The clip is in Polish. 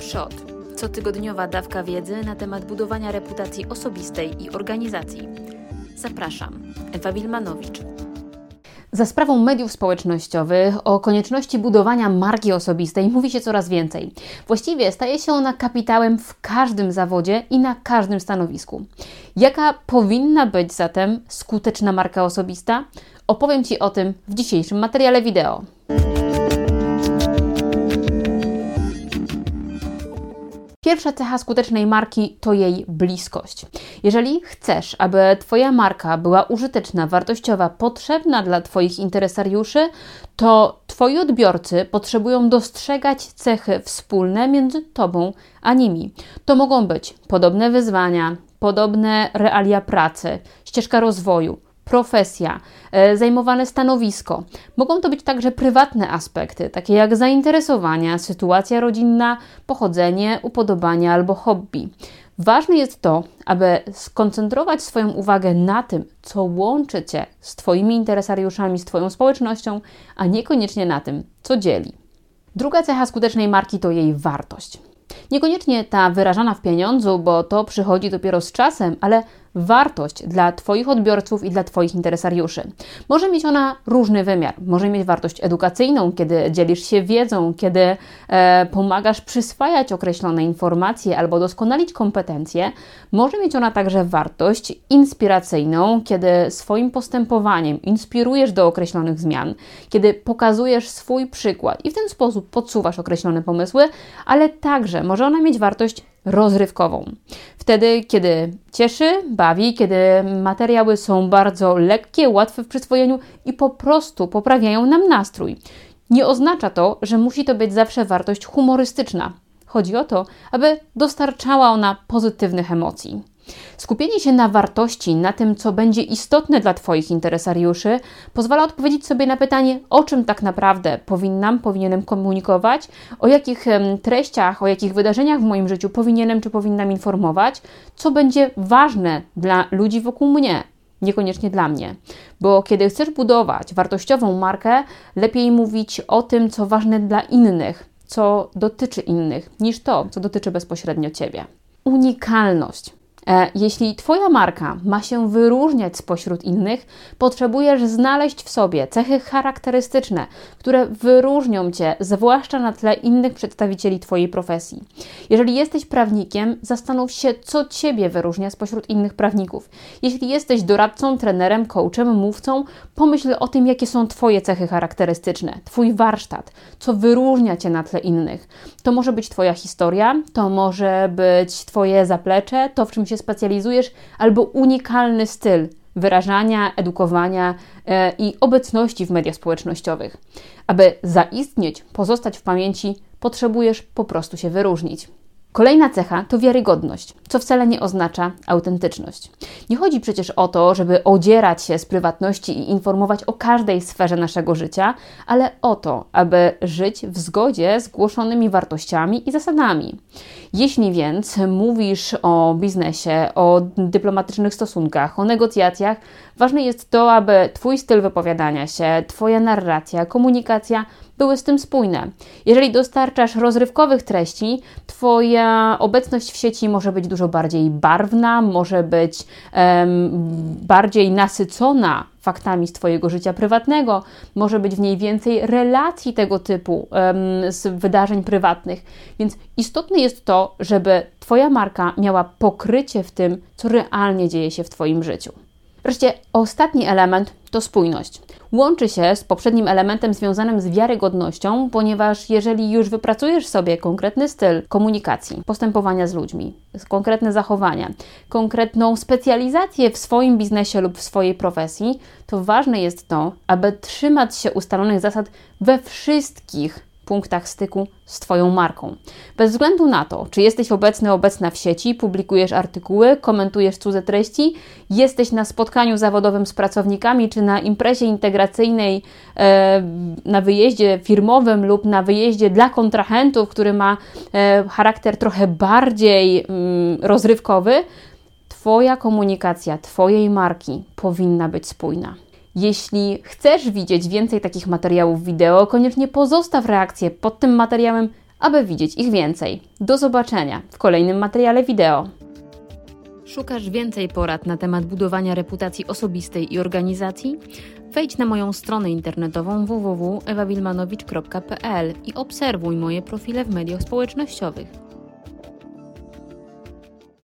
Przod. Cotygodniowa dawka wiedzy na temat budowania reputacji osobistej i organizacji. Zapraszam, Ewa Wilmanowicz. Za sprawą mediów społecznościowych o konieczności budowania marki osobistej mówi się coraz więcej. Właściwie staje się ona kapitałem w każdym zawodzie i na każdym stanowisku. Jaka powinna być zatem skuteczna marka osobista? Opowiem Ci o tym w dzisiejszym materiale wideo. Pierwsza cecha skutecznej marki to jej bliskość. Jeżeli chcesz, aby Twoja marka była użyteczna, wartościowa, potrzebna dla Twoich interesariuszy, to Twoi odbiorcy potrzebują dostrzegać cechy wspólne między Tobą a nimi. To mogą być podobne wyzwania, podobne realia pracy, ścieżka rozwoju profesja, e, zajmowane stanowisko. Mogą to być także prywatne aspekty, takie jak zainteresowania, sytuacja rodzinna, pochodzenie, upodobania albo hobby. Ważne jest to, aby skoncentrować swoją uwagę na tym, co łączy Cię z Twoimi interesariuszami, z Twoją społecznością, a niekoniecznie na tym, co dzieli. Druga cecha skutecznej marki to jej wartość. Niekoniecznie ta wyrażana w pieniądzu, bo to przychodzi dopiero z czasem, ale wartość dla Twoich odbiorców i dla Twoich interesariuszy. Może mieć ona różny wymiar. Może mieć wartość edukacyjną, kiedy dzielisz się wiedzą, kiedy e, pomagasz przyswajać określone informacje albo doskonalić kompetencje. Może mieć ona także wartość inspiracyjną, kiedy swoim postępowaniem inspirujesz do określonych zmian, kiedy pokazujesz swój przykład i w ten sposób podsuwasz określone pomysły, ale także może ona mieć wartość rozrywkową. Wtedy, kiedy cieszy, bawi, kiedy materiały są bardzo lekkie, łatwe w przyswojeniu i po prostu poprawiają nam nastrój. Nie oznacza to, że musi to być zawsze wartość humorystyczna. Chodzi o to, aby dostarczała ona pozytywnych emocji. Skupienie się na wartości, na tym, co będzie istotne dla Twoich interesariuszy, pozwala odpowiedzieć sobie na pytanie, o czym tak naprawdę powinnam, powinienem komunikować, o jakich treściach, o jakich wydarzeniach w moim życiu powinienem czy powinnam informować, co będzie ważne dla ludzi wokół mnie, niekoniecznie dla mnie. Bo kiedy chcesz budować wartościową markę, lepiej mówić o tym, co ważne dla innych, co dotyczy innych, niż to, co dotyczy bezpośrednio Ciebie. Unikalność jeśli Twoja marka ma się wyróżniać spośród innych, potrzebujesz znaleźć w sobie cechy charakterystyczne, które wyróżnią Cię, zwłaszcza na tle innych przedstawicieli Twojej profesji. Jeżeli jesteś prawnikiem, zastanów się, co Ciebie wyróżnia spośród innych prawników. Jeśli jesteś doradcą, trenerem, coachem, mówcą, pomyśl o tym, jakie są Twoje cechy charakterystyczne, Twój warsztat, co wyróżnia Cię na tle innych. To może być Twoja historia, to może być Twoje zaplecze, to w czym się specjalizujesz, albo unikalny styl wyrażania, edukowania e, i obecności w mediach społecznościowych. Aby zaistnieć, pozostać w pamięci, potrzebujesz po prostu się wyróżnić. Kolejna cecha to wiarygodność, co wcale nie oznacza autentyczność. Nie chodzi przecież o to, żeby odzierać się z prywatności i informować o każdej sferze naszego życia, ale o to, aby żyć w zgodzie z głoszonymi wartościami i zasadami. Jeśli więc mówisz o biznesie, o dyplomatycznych stosunkach, o negocjacjach, ważne jest to, aby Twój styl wypowiadania się, Twoja narracja, komunikacja były z tym spójne. Jeżeli dostarczasz rozrywkowych treści, Twoja obecność w sieci może być dużo bardziej barwna, może być um, bardziej nasycona faktami z Twojego życia prywatnego, może być w niej więcej relacji tego typu um, z wydarzeń prywatnych. Więc istotne jest to, żeby Twoja marka miała pokrycie w tym, co realnie dzieje się w Twoim życiu. Wreszcie ostatni element to spójność. Łączy się z poprzednim elementem związanym z wiarygodnością, ponieważ jeżeli już wypracujesz sobie konkretny styl komunikacji, postępowania z ludźmi, konkretne zachowania, konkretną specjalizację w swoim biznesie lub w swojej profesji, to ważne jest to, aby trzymać się ustalonych zasad we wszystkich punktach styku z Twoją marką. Bez względu na to, czy jesteś obecny, obecna w sieci, publikujesz artykuły, komentujesz cudze treści, jesteś na spotkaniu zawodowym z pracownikami, czy na imprezie integracyjnej, e, na wyjeździe firmowym lub na wyjeździe dla kontrahentów, który ma e, charakter trochę bardziej mm, rozrywkowy, Twoja komunikacja, Twojej marki powinna być spójna. Jeśli chcesz widzieć więcej takich materiałów wideo, koniecznie pozostaw reakcję pod tym materiałem aby widzieć ich więcej. Do zobaczenia w kolejnym materiale wideo. Szukasz więcej porad na temat budowania reputacji osobistej i organizacji? Wejdź na moją stronę internetową www.ewawilmanowicz.pl i obserwuj moje profile w mediach społecznościowych.